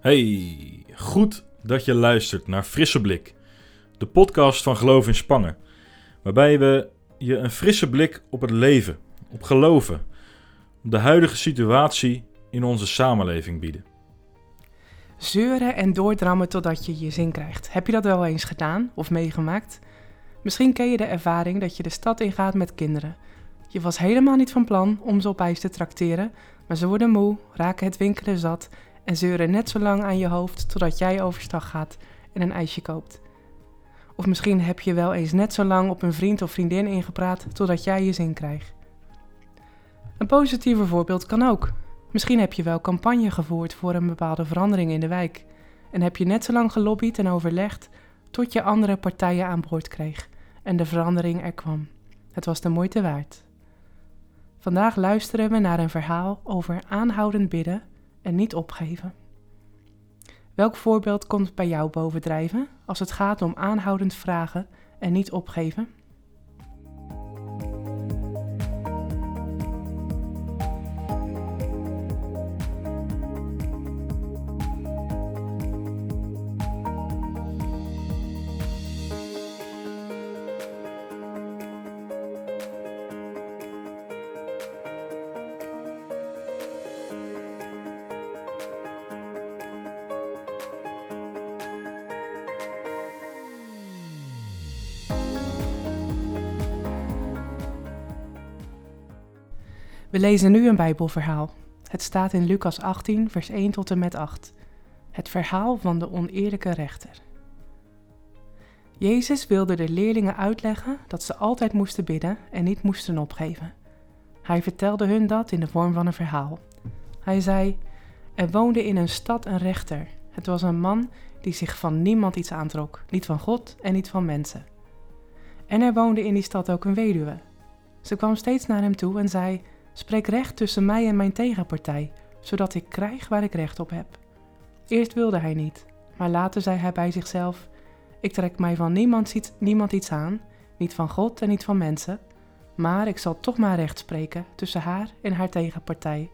Hey, goed dat je luistert naar Frisse Blik, de podcast van Geloof in Spangen, waarbij we je een frisse blik op het leven, op geloven, op de huidige situatie in onze samenleving bieden. Zeuren en doordrammen totdat je je zin krijgt. Heb je dat wel eens gedaan of meegemaakt? Misschien ken je de ervaring dat je de stad ingaat met kinderen. Je was helemaal niet van plan om ze op ijs te trakteren, maar ze worden moe, raken het winkelen zat en zeuren net zo lang aan je hoofd totdat jij overstag gaat en een ijsje koopt. Of misschien heb je wel eens net zo lang op een vriend of vriendin ingepraat totdat jij je zin krijgt. Een positiever voorbeeld kan ook. Misschien heb je wel campagne gevoerd voor een bepaalde verandering in de wijk en heb je net zo lang gelobbyd en overlegd tot je andere partijen aan boord kreeg en de verandering er kwam. Het was de moeite waard. Vandaag luisteren we naar een verhaal over aanhoudend bidden en niet opgeven. Welk voorbeeld komt bij jou bovendrijven als het gaat om aanhoudend vragen en niet opgeven? We lezen nu een Bijbelverhaal. Het staat in Lucas 18, vers 1 tot en met 8. Het verhaal van de oneerlijke rechter. Jezus wilde de leerlingen uitleggen dat ze altijd moesten bidden en niet moesten opgeven. Hij vertelde hun dat in de vorm van een verhaal. Hij zei: Er woonde in een stad een rechter. Het was een man die zich van niemand iets aantrok, niet van God en niet van mensen. En er woonde in die stad ook een weduwe. Ze kwam steeds naar hem toe en zei: Spreek recht tussen mij en mijn tegenpartij, zodat ik krijg waar ik recht op heb. Eerst wilde hij niet, maar later zei hij bij zichzelf: Ik trek mij van niemand iets, niemand iets aan, niet van God en niet van mensen, maar ik zal toch maar recht spreken tussen haar en haar tegenpartij,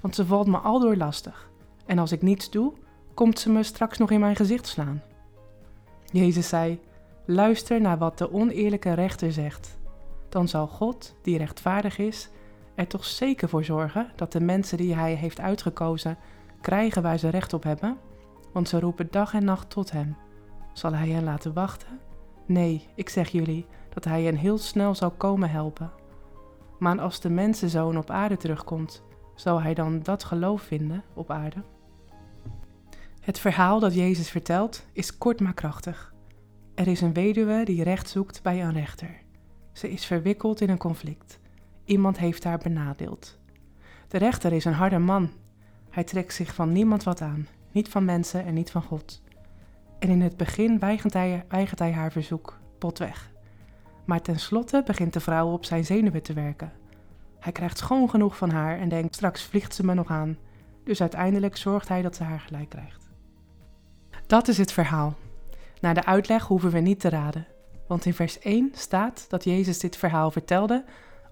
want ze valt me aldoor lastig. En als ik niets doe, komt ze me straks nog in mijn gezicht slaan. Jezus zei: Luister naar wat de oneerlijke rechter zegt. Dan zal God, die rechtvaardig is, er toch zeker voor zorgen dat de mensen die hij heeft uitgekozen krijgen waar ze recht op hebben, want ze roepen dag en nacht tot hem. Zal hij hen laten wachten? Nee, ik zeg jullie dat hij hen heel snel zal komen helpen. Maar als de mensenzoon op aarde terugkomt, zal hij dan dat geloof vinden op aarde? Het verhaal dat Jezus vertelt is kort maar krachtig. Er is een weduwe die recht zoekt bij een rechter. Ze is verwikkeld in een conflict. Iemand heeft haar benadeeld. De rechter is een harde man. Hij trekt zich van niemand wat aan, niet van mensen en niet van God. En in het begin weigert hij, haar verzoek, potweg. Maar tenslotte begint de vrouw op zijn zenuwen te werken. Hij krijgt schoon genoeg van haar en denkt: straks vliegt ze me nog aan. Dus uiteindelijk zorgt hij dat ze haar gelijk krijgt. Dat is het verhaal. Naar de uitleg hoeven we niet te raden, want in vers 1 staat dat Jezus dit verhaal vertelde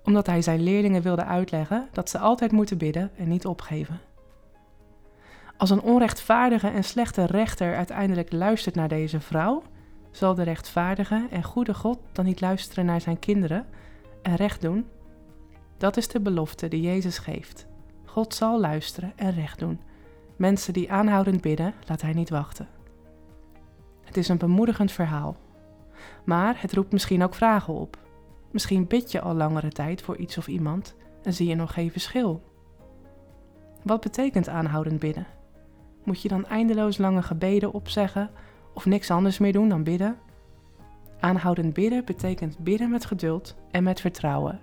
omdat hij zijn leerlingen wilde uitleggen dat ze altijd moeten bidden en niet opgeven. Als een onrechtvaardige en slechte rechter uiteindelijk luistert naar deze vrouw, zal de rechtvaardige en goede God dan niet luisteren naar zijn kinderen en recht doen? Dat is de belofte die Jezus geeft. God zal luisteren en recht doen. Mensen die aanhoudend bidden, laat hij niet wachten. Het is een bemoedigend verhaal. Maar het roept misschien ook vragen op. Misschien bid je al langere tijd voor iets of iemand en zie je nog geen verschil. Wat betekent aanhoudend bidden? Moet je dan eindeloos lange gebeden opzeggen of niks anders meer doen dan bidden? Aanhoudend bidden betekent bidden met geduld en met vertrouwen.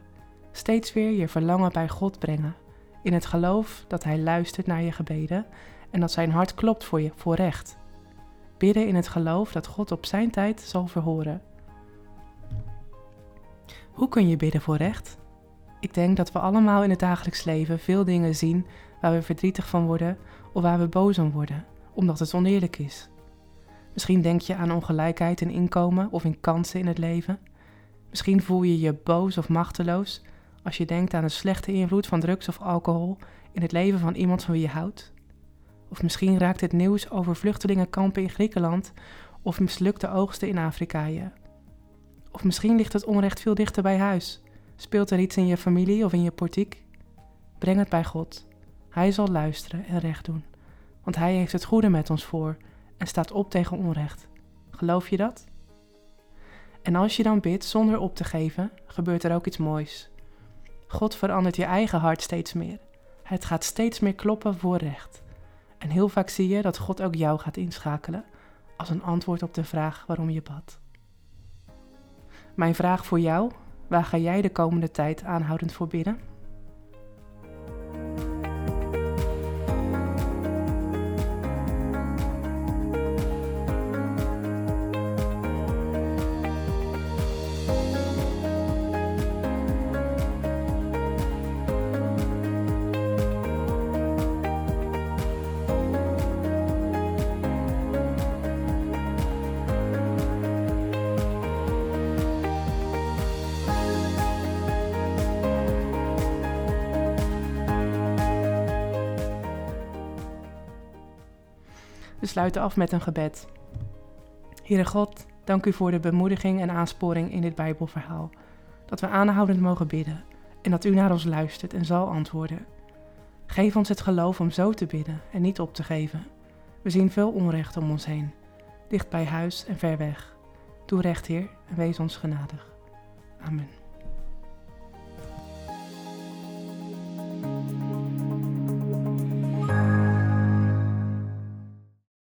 Steeds weer je verlangen bij God brengen, in het geloof dat Hij luistert naar je gebeden en dat Zijn hart klopt voor je voor recht. Bidden in het geloof dat God op Zijn tijd zal verhoren. Hoe kun je bidden voor recht? Ik denk dat we allemaal in het dagelijks leven veel dingen zien waar we verdrietig van worden of waar we boos om worden, omdat het oneerlijk is. Misschien denk je aan ongelijkheid in inkomen of in kansen in het leven. Misschien voel je je boos of machteloos als je denkt aan de slechte invloed van drugs of alcohol in het leven van iemand van wie je houdt. Of misschien raakt het nieuws over vluchtelingenkampen in Griekenland of mislukte oogsten in Afrika je. Of misschien ligt het onrecht veel dichter bij huis. Speelt er iets in je familie of in je politiek? Breng het bij God. Hij zal luisteren en recht doen. Want Hij heeft het goede met ons voor en staat op tegen onrecht. Geloof je dat? En als je dan bidt zonder op te geven, gebeurt er ook iets moois. God verandert je eigen hart steeds meer. Het gaat steeds meer kloppen voor recht. En heel vaak zie je dat God ook jou gaat inschakelen als een antwoord op de vraag waarom je bad. Mijn vraag voor jou: waar ga jij de komende tijd aanhoudend voor bidden? We sluiten af met een gebed. Heere God, dank u voor de bemoediging en aansporing in dit Bijbelverhaal. Dat we aanhoudend mogen bidden en dat u naar ons luistert en zal antwoorden. Geef ons het geloof om zo te bidden en niet op te geven. We zien veel onrecht om ons heen, dicht bij huis en ver weg. Doe recht, Heer, en wees ons genadig. Amen.